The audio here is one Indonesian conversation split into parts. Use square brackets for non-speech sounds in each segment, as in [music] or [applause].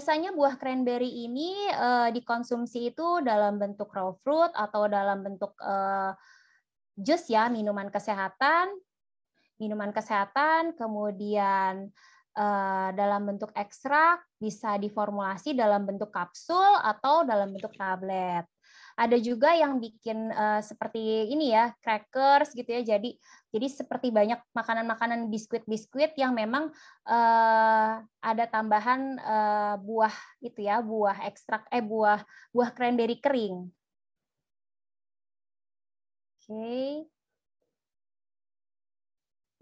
biasanya buah cranberry ini uh, dikonsumsi itu dalam bentuk raw fruit atau dalam bentuk uh, jus ya, minuman kesehatan, minuman kesehatan, kemudian uh, dalam bentuk ekstrak, bisa diformulasi dalam bentuk kapsul atau dalam bentuk tablet. Ada juga yang bikin uh, seperti ini ya, crackers gitu ya. Jadi jadi seperti banyak makanan-makanan biskuit-biskuit yang memang uh, ada tambahan uh, buah itu ya, buah ekstrak eh buah buah cranberry kering. Oke. Okay.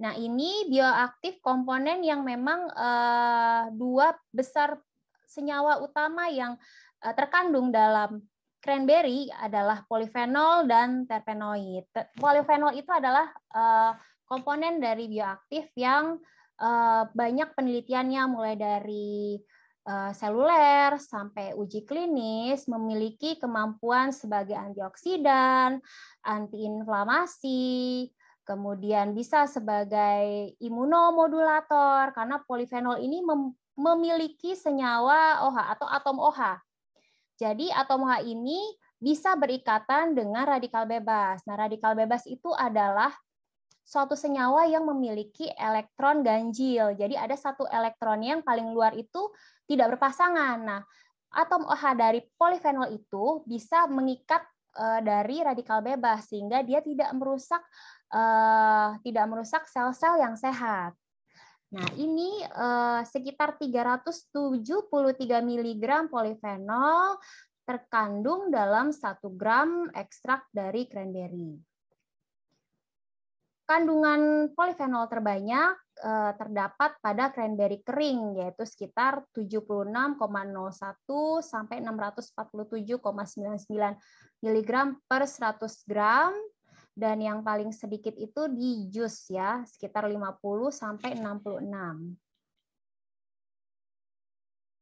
Nah, ini bioaktif komponen yang memang uh, dua besar senyawa utama yang terkandung dalam cranberry adalah polifenol dan terpenoid. Polifenol itu adalah uh, komponen dari bioaktif yang uh, banyak penelitiannya mulai dari uh, seluler sampai uji klinis memiliki kemampuan sebagai antioksidan, antiinflamasi, kemudian bisa sebagai imunomodulator karena polifenol ini memiliki senyawa OH atau atom OH jadi atom H ini bisa berikatan dengan radikal bebas. Nah, radikal bebas itu adalah suatu senyawa yang memiliki elektron ganjil. Jadi ada satu elektron yang paling luar itu tidak berpasangan. Nah, atom OH dari polifenol itu bisa mengikat eh, dari radikal bebas sehingga dia tidak merusak eh, tidak merusak sel-sel yang sehat. Nah, ini eh, sekitar 373 mg polifenol terkandung dalam 1 gram ekstrak dari cranberry. Kandungan polifenol terbanyak eh, terdapat pada cranberry kering, yaitu sekitar 76,01 sampai 647,99 mg per 100 gram dan yang paling sedikit itu di jus ya, sekitar 50 sampai 66.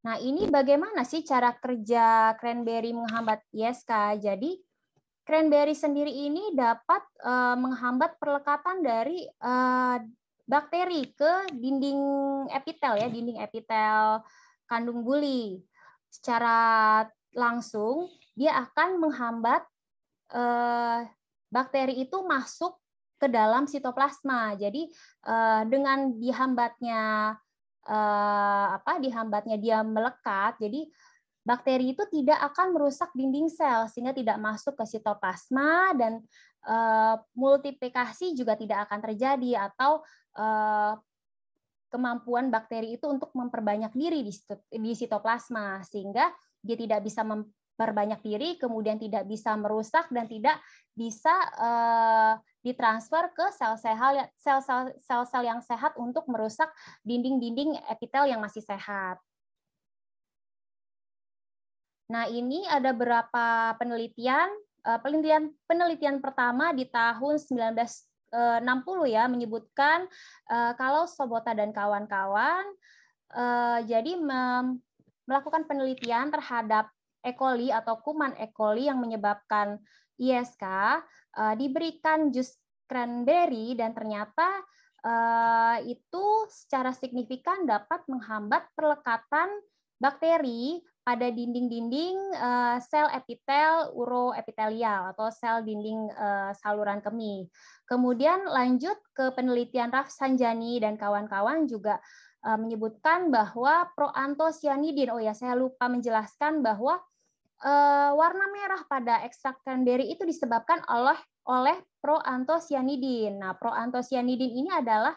Nah, ini bagaimana sih cara kerja cranberry menghambat ISK? Jadi, cranberry sendiri ini dapat uh, menghambat perlekatan dari uh, bakteri ke dinding epitel ya, dinding epitel kandung buli. Secara langsung dia akan menghambat uh, bakteri itu masuk ke dalam sitoplasma. Jadi eh, dengan dihambatnya eh, apa dihambatnya dia melekat, jadi bakteri itu tidak akan merusak dinding sel sehingga tidak masuk ke sitoplasma dan eh, multiplikasi juga tidak akan terjadi atau kemampuan bakteri itu untuk memperbanyak diri di sitoplasma sehingga dia tidak bisa memperbanyak diri kemudian tidak bisa merusak dan tidak bisa uh, ditransfer ke sel-sel sel-sel yang sehat untuk merusak dinding-dinding epitel yang masih sehat. Nah, ini ada beberapa penelitian. Uh, penelitian penelitian pertama di tahun 1960 eh, ya menyebutkan kalau Sobota dan kawan-kawan jadi melakukan penelitian terhadap E. coli atau kuman E. coli yang menyebabkan ISK uh, diberikan jus cranberry dan ternyata uh, itu secara signifikan dapat menghambat perlekatan bakteri pada dinding-dinding uh, sel epitel uroepitelial atau sel dinding saluran kemih. Kemudian lanjut ke penelitian Raf Sanjani dan kawan-kawan juga menyebutkan bahwa proantosianidin, oh ya saya lupa menjelaskan bahwa uh, warna merah pada ekstrak cranberry itu disebabkan oleh oleh proantosianidin. Nah, proantosianidin ini adalah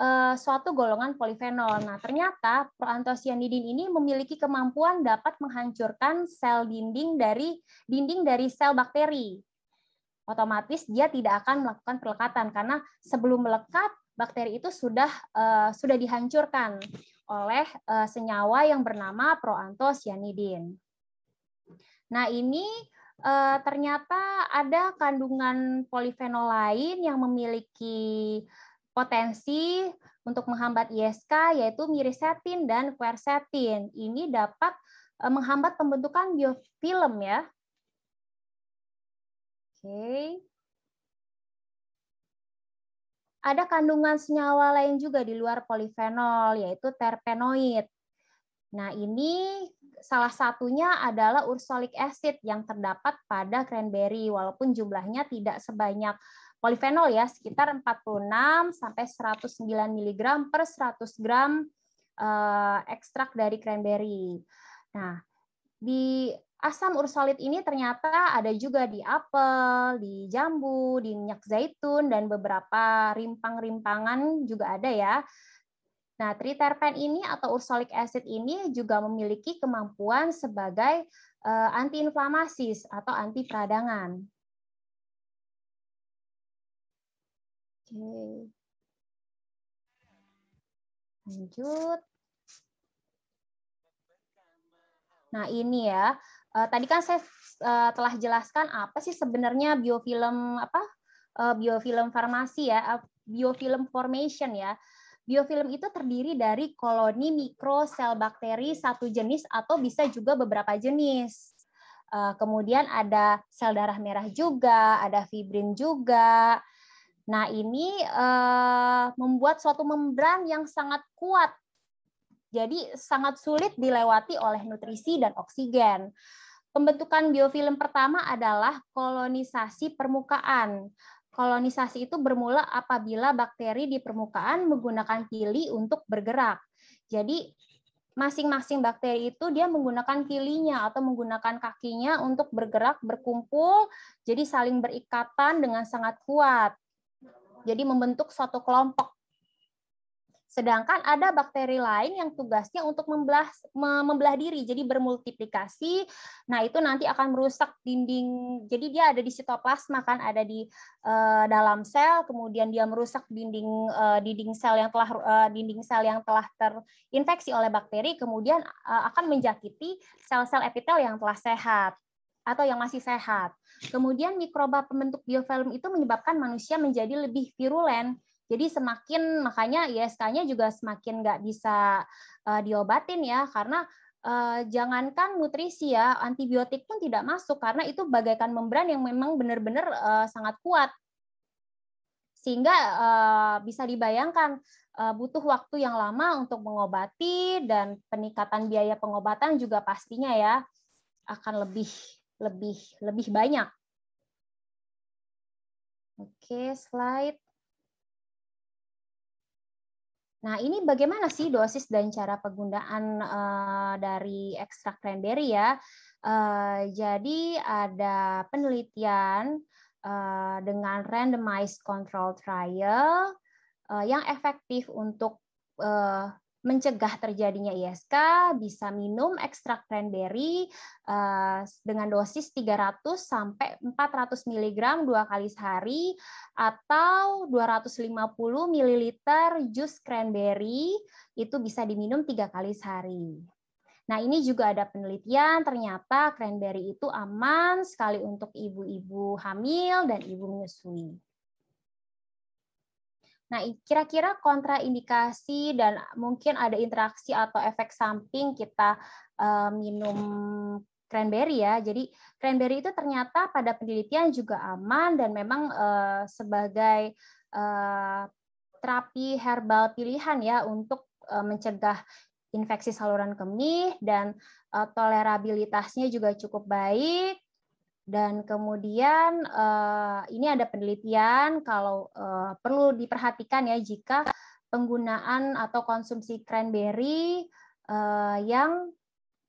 uh, suatu golongan polifenol. Nah, ternyata proantosianidin ini memiliki kemampuan dapat menghancurkan sel dinding dari dinding dari sel bakteri. Otomatis dia tidak akan melakukan pelekatan karena sebelum melekat bakteri itu sudah uh, sudah dihancurkan oleh uh, senyawa yang bernama proantosianidin. Nah, ini uh, ternyata ada kandungan polifenol lain yang memiliki potensi untuk menghambat ISK yaitu mirisetin dan quercetin. Ini dapat uh, menghambat pembentukan biofilm ya. Oke. Ada kandungan senyawa lain juga di luar polifenol yaitu terpenoid. Nah, ini salah satunya adalah ursolic acid yang terdapat pada cranberry walaupun jumlahnya tidak sebanyak polifenol ya, sekitar 46 sampai 109 mg per 100 gram eh, ekstrak dari cranberry. Nah, di asam ursolit ini ternyata ada juga di apel, di jambu, di minyak zaitun, dan beberapa rimpang-rimpangan juga ada ya. Nah, triterpen ini atau ursolic acid ini juga memiliki kemampuan sebagai uh, antiinflamasi atau anti peradangan. Oke. Lanjut. Nah, ini ya. Uh, tadi kan saya uh, telah jelaskan apa sih sebenarnya biofilm apa? Biofilm farmasi ya, biofilm formation ya. Biofilm itu terdiri dari koloni mikrosel bakteri satu jenis atau bisa juga beberapa jenis. Kemudian ada sel darah merah juga, ada fibrin juga. Nah, ini membuat suatu membran yang sangat kuat jadi sangat sulit dilewati oleh nutrisi dan oksigen. Pembentukan biofilm pertama adalah kolonisasi permukaan. Kolonisasi itu bermula apabila bakteri di permukaan menggunakan pili untuk bergerak. Jadi masing-masing bakteri itu dia menggunakan pilinya atau menggunakan kakinya untuk bergerak, berkumpul, jadi saling berikatan dengan sangat kuat. Jadi membentuk suatu kelompok Sedangkan ada bakteri lain yang tugasnya untuk membelah membelah diri, jadi bermultiplikasi. Nah, itu nanti akan merusak dinding. Jadi dia ada di sitoplasma kan, ada di uh, dalam sel, kemudian dia merusak dinding uh, dinding sel yang telah uh, dinding sel yang telah terinfeksi oleh bakteri, kemudian uh, akan menjakiti sel-sel epitel yang telah sehat atau yang masih sehat. Kemudian mikroba pembentuk biofilm itu menyebabkan manusia menjadi lebih virulen jadi semakin makanya ISK-nya juga semakin nggak bisa uh, diobatin ya karena uh, jangankan nutrisi ya antibiotik pun tidak masuk karena itu bagaikan membran yang memang benar-benar uh, sangat kuat sehingga uh, bisa dibayangkan uh, butuh waktu yang lama untuk mengobati dan peningkatan biaya pengobatan juga pastinya ya akan lebih lebih lebih banyak. Oke, slide. Nah, ini bagaimana sih dosis dan cara penggunaan uh, dari ekstrak cranberry ya? Uh, jadi ada penelitian uh, dengan randomized control trial uh, yang efektif untuk uh, mencegah terjadinya ISK bisa minum ekstrak cranberry uh, dengan dosis 300 sampai 400 mg dua kali sehari atau 250 ml jus cranberry itu bisa diminum tiga kali sehari. Nah, ini juga ada penelitian ternyata cranberry itu aman sekali untuk ibu-ibu hamil dan ibu menyusui. Nah, kira-kira kontraindikasi dan mungkin ada interaksi atau efek samping kita uh, minum cranberry ya. Jadi cranberry itu ternyata pada penelitian juga aman dan memang uh, sebagai uh, terapi herbal pilihan ya untuk mencegah infeksi saluran kemih dan tolerabilitasnya juga cukup baik dan kemudian uh, ini ada penelitian kalau uh, perlu diperhatikan ya jika penggunaan atau konsumsi cranberry uh, yang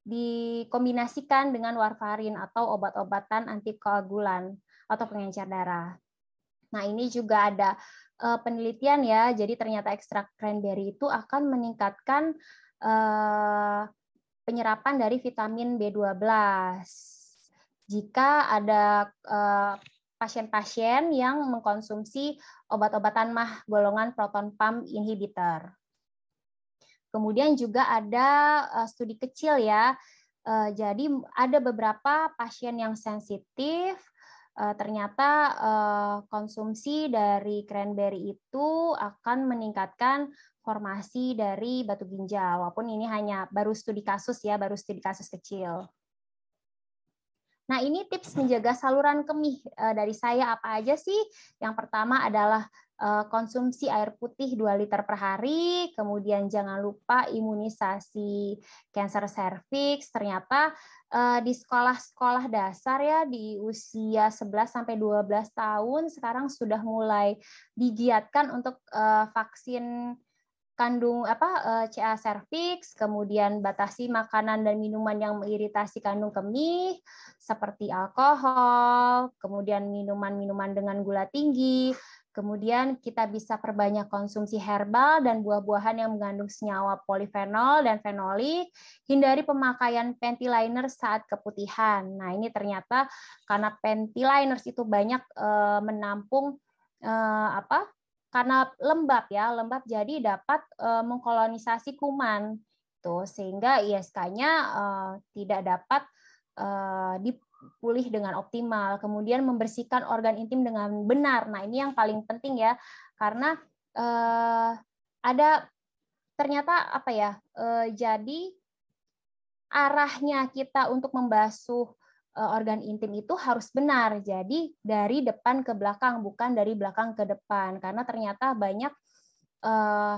dikombinasikan dengan warfarin atau obat-obatan antikoagulan atau pengencer darah. Nah, ini juga ada uh, penelitian ya. Jadi ternyata ekstrak cranberry itu akan meningkatkan uh, penyerapan dari vitamin B12 jika ada eh, pasien-pasien yang mengkonsumsi obat-obatan mah golongan proton pump inhibitor. Kemudian juga ada eh, studi kecil ya. Eh, jadi ada beberapa pasien yang sensitif ternyata konsumsi dari cranberry itu akan meningkatkan formasi dari batu ginjal walaupun ini hanya baru studi kasus ya, baru studi kasus kecil. Nah, ini tips menjaga saluran kemih dari saya apa aja sih? Yang pertama adalah konsumsi air putih 2 liter per hari, kemudian jangan lupa imunisasi kanker serviks. Ternyata di sekolah-sekolah dasar ya di usia 11 sampai 12 tahun sekarang sudah mulai digiatkan untuk vaksin kandung apa eh, CA cervix, kemudian batasi makanan dan minuman yang mengiritasi kandung kemih seperti alkohol, kemudian minuman-minuman dengan gula tinggi, kemudian kita bisa perbanyak konsumsi herbal dan buah-buahan yang mengandung senyawa polifenol dan fenolik, hindari pemakaian panty liner saat keputihan. Nah, ini ternyata karena panty liners itu banyak eh, menampung eh, apa karena lembab ya, lembab jadi dapat uh, mengkolonisasi kuman tuh sehingga ISK-nya uh, tidak dapat uh, dipulih dengan optimal. Kemudian membersihkan organ intim dengan benar. Nah, ini yang paling penting ya karena uh, ada ternyata apa ya? Uh, jadi arahnya kita untuk membasuh Eh, organ intim itu harus benar. Jadi dari depan ke belakang, bukan dari belakang ke depan. Karena ternyata banyak uh,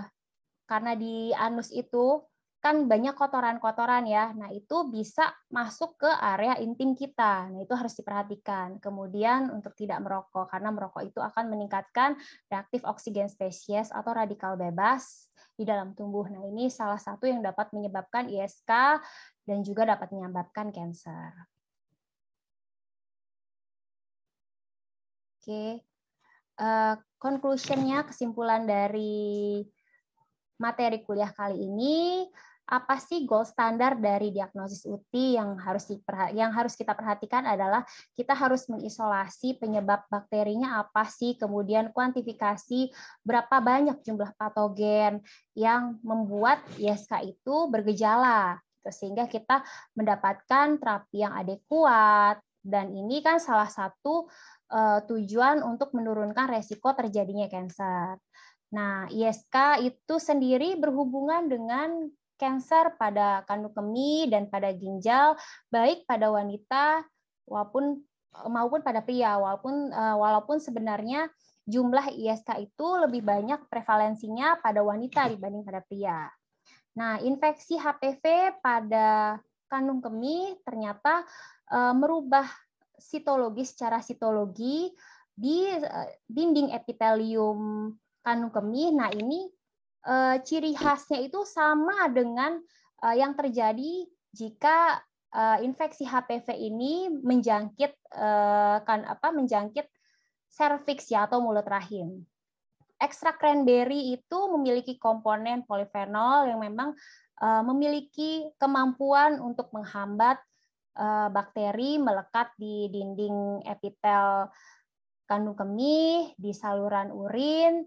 karena di anus itu kan banyak kotoran-kotoran ya. Nah, itu bisa masuk ke area intim kita. Nah, itu harus diperhatikan. Kemudian untuk tidak merokok karena merokok itu akan meningkatkan reaktif oksigen spesies atau radikal bebas di dalam tubuh. Nah, ini salah satu yang dapat menyebabkan ISK dan juga dapat menyebabkan kanker. Oke, uh, conclusionnya kesimpulan dari materi kuliah kali ini apa sih gold standar dari diagnosis UTI yang harus yang harus kita perhatikan adalah kita harus mengisolasi penyebab bakterinya apa sih kemudian kuantifikasi berapa banyak jumlah patogen yang membuat ISK itu bergejala gitu. sehingga kita mendapatkan terapi yang adekuat dan ini kan salah satu tujuan untuk menurunkan resiko terjadinya kanker. Nah, ISK itu sendiri berhubungan dengan kanker pada kandung kemih dan pada ginjal, baik pada wanita maupun maupun pada pria, walaupun uh, walaupun sebenarnya jumlah ISK itu lebih banyak prevalensinya pada wanita dibanding pada pria. Nah, infeksi HPV pada kandung kemih ternyata merubah sitologi secara sitologi di eh, dinding epitelium kandung kemih. Nah, ini uh, ciri khasnya itu sama dengan uh, yang terjadi jika infeksi HPV ini menjangkit kan apa menjangkit serviks ya atau mulut rahim. Ekstrak cranberry itu memiliki komponen polifenol yang memang memiliki kemampuan untuk menghambat Eh, bakteri melekat di dinding epitel kandung kemih, di saluran urin.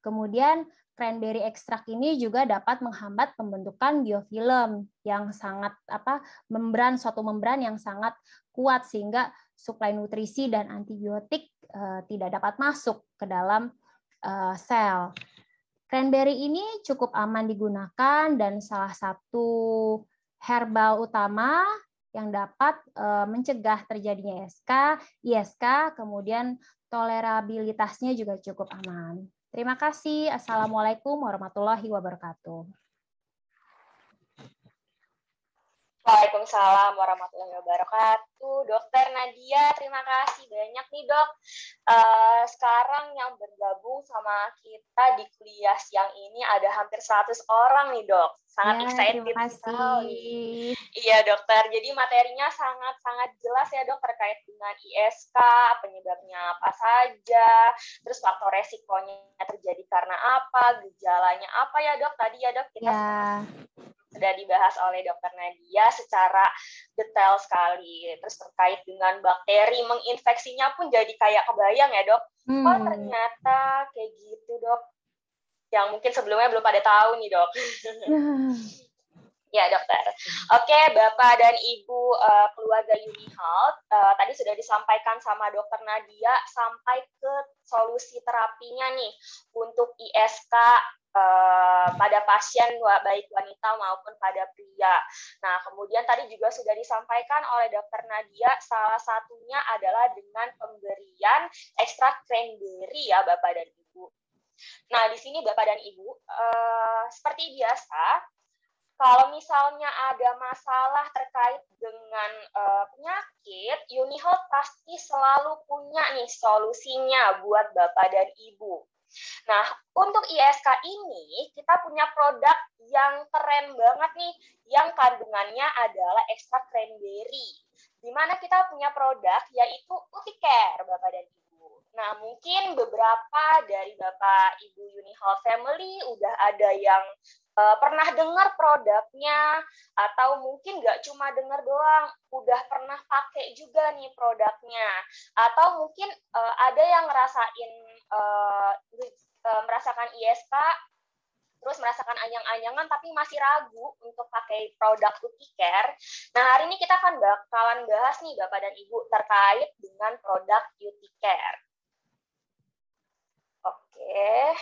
Kemudian cranberry ekstrak ini juga dapat menghambat pembentukan biofilm yang sangat apa membran suatu membran yang sangat kuat sehingga suplai nutrisi dan antibiotik uh, tidak dapat masuk ke dalam uh, sel. Cranberry ini cukup aman digunakan dan salah satu herbal utama yang dapat eh, mencegah terjadinya ISK, ISK, kemudian tolerabilitasnya juga cukup aman. Terima kasih. Assalamualaikum warahmatullahi wabarakatuh. Waalaikumsalam warahmatullahi wabarakatuh. Dokter Nadia, terima kasih banyak nih dok. Uh, sekarang yang bergabung sama kita di kuliah siang ini ada hampir 100 orang nih dok. Sangat ya, excited sekali. Iya dokter, jadi materinya sangat-sangat jelas ya dok terkait dengan ISK, penyebabnya apa saja, terus faktor resikonya terjadi karena apa, gejalanya apa ya dok. Tadi ya dok kita ya sudah dibahas oleh dokter Nadia secara detail sekali. Terus terkait dengan bakteri menginfeksinya pun jadi kayak kebayang ya dok. Hmm. Oh ternyata kayak gitu dok. Yang mungkin sebelumnya belum pada tahu nih dok. [laughs] Ya dokter. Oke bapak dan ibu uh, keluarga Uni Health uh, tadi sudah disampaikan sama dokter Nadia sampai ke solusi terapinya nih untuk ISK uh, pada pasien baik wanita maupun pada pria. Nah, kemudian tadi juga sudah disampaikan oleh Dokter Nadia, salah satunya adalah dengan pemberian ekstrak cranberry ya Bapak dan Ibu. Nah, di sini Bapak dan Ibu, uh, seperti biasa, kalau misalnya ada masalah terkait dengan uh, penyakit, Unihealth pasti selalu punya nih solusinya buat Bapak dan Ibu. Nah, untuk ISK ini kita punya produk yang keren banget nih, yang kandungannya adalah ekstrak cranberry. Di mana kita punya produk yaitu Uticare, Bapak dan Ibu. Nah, mungkin beberapa dari Bapak Ibu Unihealth Family udah ada yang uh, pernah dengar produknya atau mungkin nggak cuma dengar doang, udah pernah pakai juga nih produknya atau mungkin uh, ada yang ngerasain uh, merasakan ISK terus merasakan anyang-anyangan tapi masih ragu untuk pakai produk Uticare. Nah, hari ini kita akan bakalan bahas nih Bapak dan Ibu terkait dengan produk Uticare. Oke.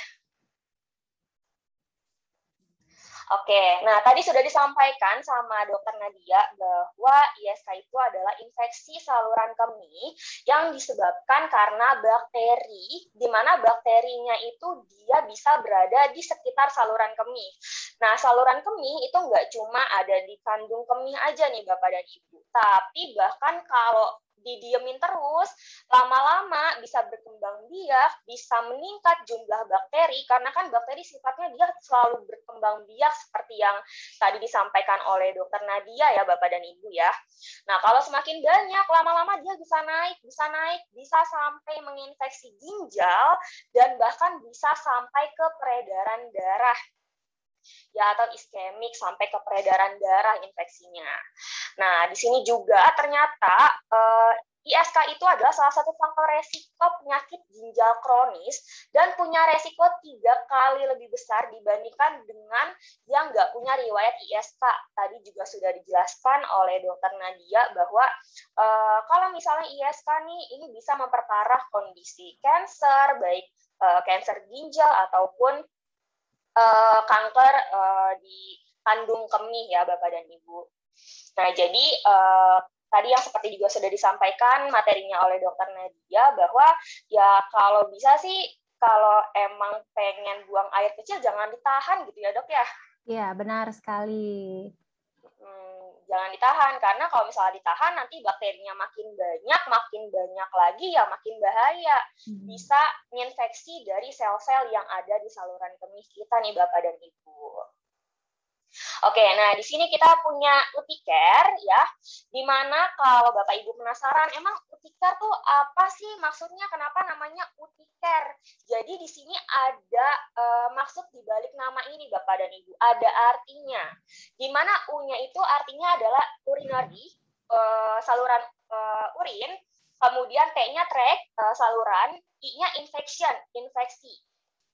Oke, nah tadi sudah disampaikan sama dokter Nadia bahwa ISK itu adalah infeksi saluran kemih yang disebabkan karena bakteri, di mana bakterinya itu dia bisa berada di sekitar saluran kemih. Nah, saluran kemih itu nggak cuma ada di kandung kemih aja nih Bapak dan Ibu, tapi bahkan kalau didiemin terus, lama-lama bisa berkembang biak, bisa meningkat jumlah bakteri, karena kan bakteri sifatnya dia selalu berkembang biak seperti yang tadi disampaikan oleh dokter Nadia ya Bapak dan Ibu ya. Nah kalau semakin banyak, lama-lama dia bisa naik, bisa naik, bisa sampai menginfeksi ginjal, dan bahkan bisa sampai ke peredaran darah ya atau iskemik sampai ke peredaran darah infeksinya. Nah, di sini juga ternyata eh, ISK itu adalah salah satu faktor resiko penyakit ginjal kronis dan punya resiko tiga kali lebih besar dibandingkan dengan yang nggak punya riwayat ISK. Tadi juga sudah dijelaskan oleh dokter Nadia bahwa uh, kalau misalnya ISK nih ini bisa memperparah kondisi kanker baik uh, kanker ginjal ataupun uh, kanker uh, di kandung kemih ya Bapak dan Ibu. Nah, jadi uh, tadi yang seperti juga sudah disampaikan materinya oleh dokter Nadia bahwa ya kalau bisa sih kalau emang pengen buang air kecil jangan ditahan gitu ya dok ya. Iya benar sekali jangan ditahan. Karena kalau misalnya ditahan nanti bakterinya makin banyak makin banyak lagi ya makin bahaya. Hmm. bisa menginfeksi dari sel-sel yang ada di saluran kemih kita nih bapak dan ibu Oke, nah di sini kita punya Uticare ya, di mana kalau Bapak Ibu penasaran, emang Uticare tuh apa sih maksudnya? Kenapa namanya Uticare? Jadi di sini ada uh, maksud di balik nama ini Bapak dan Ibu, ada artinya. Di mana U-nya itu artinya adalah urinary, uh, saluran uh, urin, kemudian T-nya track, uh, saluran, I-nya infection, infeksi,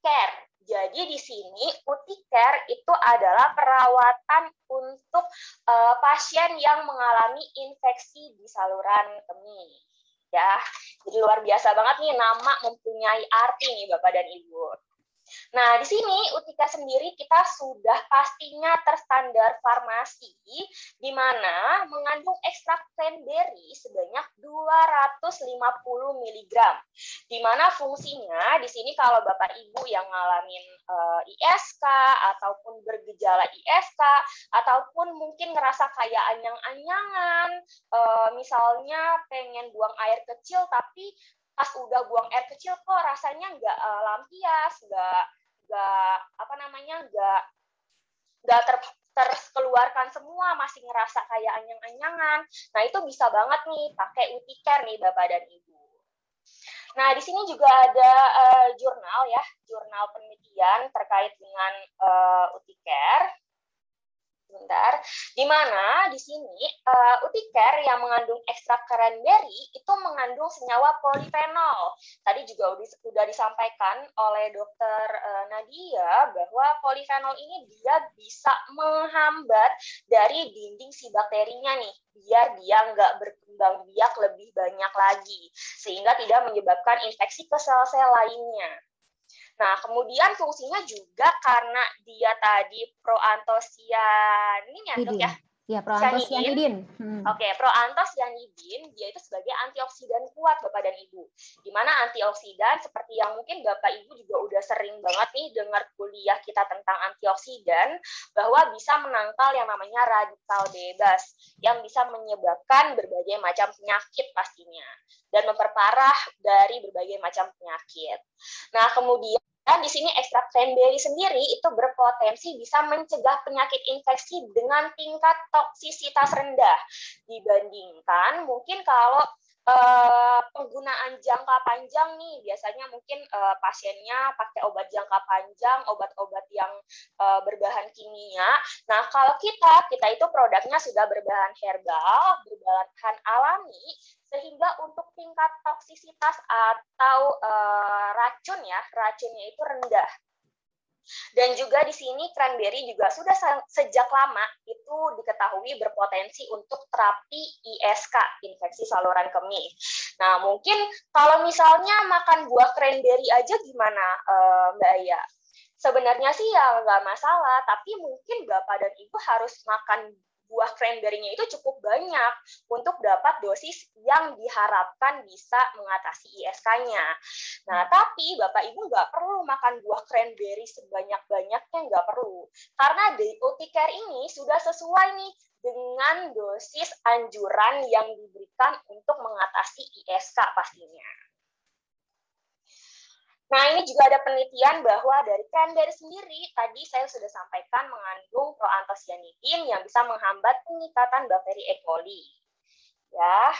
care jadi di sini Uticare itu adalah perawatan untuk uh, pasien yang mengalami infeksi di saluran kemih. Ya, jadi luar biasa banget nih nama mempunyai arti nih Bapak dan Ibu. Nah, di sini Utika sendiri kita sudah pastinya terstandar farmasi, di mana mengandung ekstrak cranberry sebanyak 250 mg. Di mana fungsinya di sini kalau Bapak Ibu yang ngalamin uh, eh, ISK ataupun bergejala ISK ataupun mungkin ngerasa kayak anyang-anyangan, uh, misalnya pengen buang air kecil tapi pas udah buang air kecil kok rasanya nggak uh, lampias, nggak nggak apa namanya nggak nggak ter terkeluarkan semua masih ngerasa kayak anyang-anyangan. Nah itu bisa banget nih pakai Uticare nih bapak dan ibu. Nah di sini juga ada uh, jurnal ya, jurnal penelitian terkait dengan uh, Uticare sebentar, di mana di sini uh, Uticare yang mengandung ekstrak cranberry itu mengandung senyawa polifenol. Tadi juga sudah disampaikan oleh dokter uh, Nadia bahwa polifenol ini dia bisa menghambat dari dinding si bakterinya nih, biar dia nggak berkembang biak lebih banyak lagi, sehingga tidak menyebabkan infeksi ke sel-sel lainnya. Nah, kemudian fungsinya juga karena dia tadi proantosianin ya, dok ya? Ya, proantosianidin. Hmm. Oke, okay, proantosianidin dia itu sebagai antioksidan kuat Bapak dan Ibu. Di mana antioksidan seperti yang mungkin Bapak Ibu juga udah sering banget nih dengar kuliah kita tentang antioksidan bahwa bisa menangkal yang namanya radikal bebas yang bisa menyebabkan berbagai macam penyakit pastinya dan memperparah dari berbagai macam penyakit. Nah, kemudian dan di sini ekstrak cranberry sendiri itu berpotensi bisa mencegah penyakit infeksi dengan tingkat toksisitas rendah. Dibandingkan mungkin kalau uh, penggunaan jangka panjang nih biasanya mungkin uh, pasiennya pakai obat jangka panjang obat-obat yang uh, berbahan kimia. Nah kalau kita kita itu produknya sudah berbahan herbal berbahan alami tingkat toksisitas atau uh, racun ya racunnya itu rendah dan juga di sini cranberry juga sudah sejak lama itu diketahui berpotensi untuk terapi ISK, infeksi saluran kemih. Nah, mungkin kalau misalnya makan buah cranberry aja gimana, uh, Mbak Aya? Sebenarnya sih ya nggak masalah, tapi mungkin Bapak dan Ibu harus makan buah cranberry-nya itu cukup banyak untuk dapat dosis yang diharapkan bisa mengatasi ISK-nya. Nah, tapi Bapak Ibu nggak perlu makan buah cranberry sebanyak-banyaknya, nggak perlu. Karena di care ini sudah sesuai nih dengan dosis anjuran yang diberikan untuk mengatasi ISK pastinya. Nah, ini juga ada penelitian bahwa dari cranberry sendiri, tadi saya sudah sampaikan mengandung proantosianidin yang bisa menghambat peningkatan bakteri E. coli. Ya.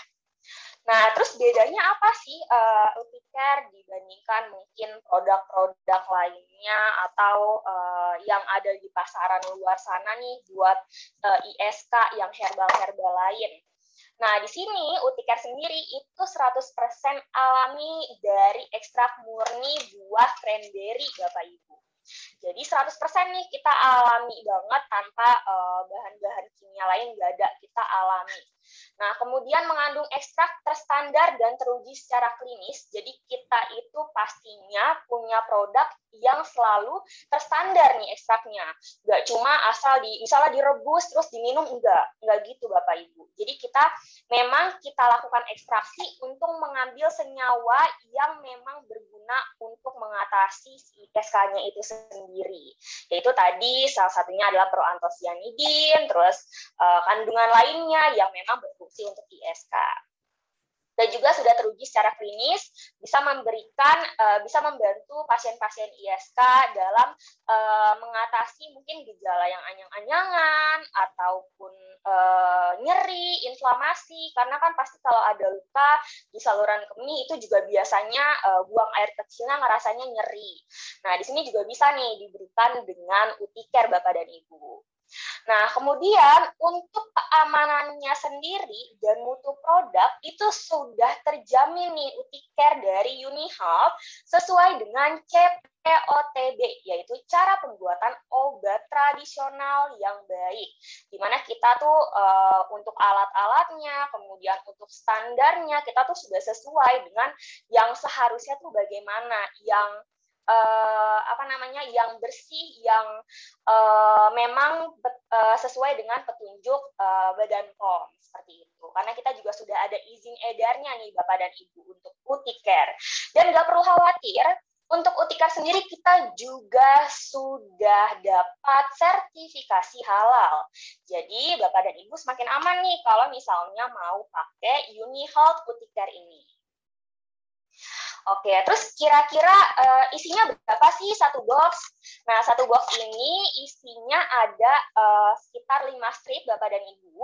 Nah, terus bedanya apa sih uh, eh, Uticare dibandingkan mungkin produk-produk lainnya atau uh, yang ada di pasaran luar sana nih buat uh, eh, ISK yang herbal-herbal lain? Nah, di sini Utikar sendiri itu 100% alami dari ekstrak murni buah cranberry, Bapak Ibu. Jadi 100% nih kita alami banget tanpa bahan-bahan uh, kimia lain nggak ada, kita alami. Nah, kemudian mengandung ekstrak terstandar dan teruji secara klinis. Jadi kita itu pastinya punya produk yang selalu terstandar nih ekstraknya. Nggak cuma asal di misalnya direbus terus diminum enggak, enggak gitu Bapak Ibu. Jadi kita memang kita lakukan ekstraksi untuk mengambil senyawa yang memang berguna untuk mengatasi ISK-nya itu sendiri. Yaitu tadi salah satunya adalah proantosianidin, terus uh, kandungan lainnya yang memang berfungsi untuk ISK dan juga sudah teruji secara klinis bisa memberikan uh, bisa membantu pasien-pasien ISK dalam uh, mengatasi mungkin gejala yang anyang-anyangan ataupun uh, nyeri, inflamasi karena kan pasti kalau ada luka di saluran kemih itu juga biasanya buang air kecilnya ngerasanya nyeri. Nah, di sini juga bisa nih diberikan dengan Uticare Bapak dan Ibu. Nah, kemudian untuk keamanannya sendiri dan mutu produk itu sudah terjamin nih Uticare dari Unihealth sesuai dengan CPOTB, yaitu cara pembuatan obat tradisional yang baik. Di mana kita tuh uh, untuk alat-alatnya, kemudian untuk standarnya, kita tuh sudah sesuai dengan yang seharusnya tuh bagaimana, yang uh, apa namanya yang bersih yang uh, memang uh, sesuai dengan petunjuk uh, Badan POM seperti itu karena kita juga sudah ada izin edarnya nih Bapak dan Ibu untuk Uticare dan nggak perlu khawatir untuk Utikar sendiri kita juga sudah dapat sertifikasi halal. Jadi Bapak dan Ibu semakin aman nih kalau misalnya mau pakai Unihealth Utikar ini. Oke, terus kira-kira uh, isinya berapa sih satu box? Nah, satu box ini isinya ada uh, sekitar 5 strip Bapak dan Ibu.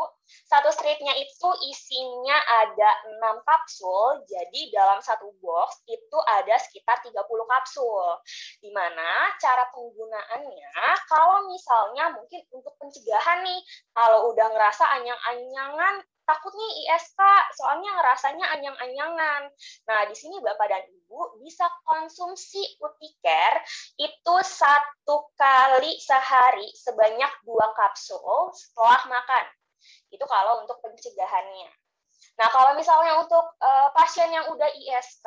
Satu stripnya itu isinya ada 6 kapsul, jadi dalam satu box itu ada sekitar 30 kapsul. Di mana cara penggunaannya, kalau misalnya mungkin untuk pencegahan nih, kalau udah ngerasa anyang-anyangan takut nih ISK, soalnya ngerasanya anyang-anyangan. Nah, di sini Bapak dan Ibu bisa konsumsi Uticare itu satu kali sehari sebanyak dua kapsul setelah makan. Itu kalau untuk pencegahannya. Nah, kalau misalnya untuk uh, pasien yang udah ISK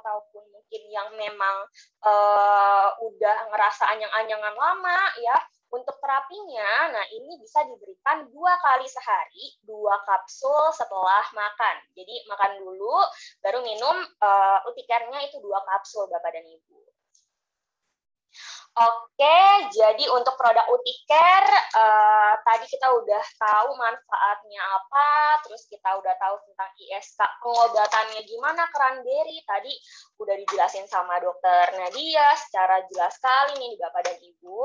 ataupun mungkin yang memang uh, udah ngerasa anyang-anyangan lama ya, untuk terapinya, nah ini bisa diberikan dua kali sehari, dua kapsul setelah makan. Jadi makan dulu, baru minum uh, utikernya itu dua kapsul Bapak dan Ibu. Oke, jadi untuk produk Utiker uh, tadi kita udah tahu manfaatnya apa, terus kita udah tahu tentang ISK pengobatannya gimana cranberry tadi udah dijelasin sama dokter Nadia secara jelas sekali nih Bapak dan Ibu.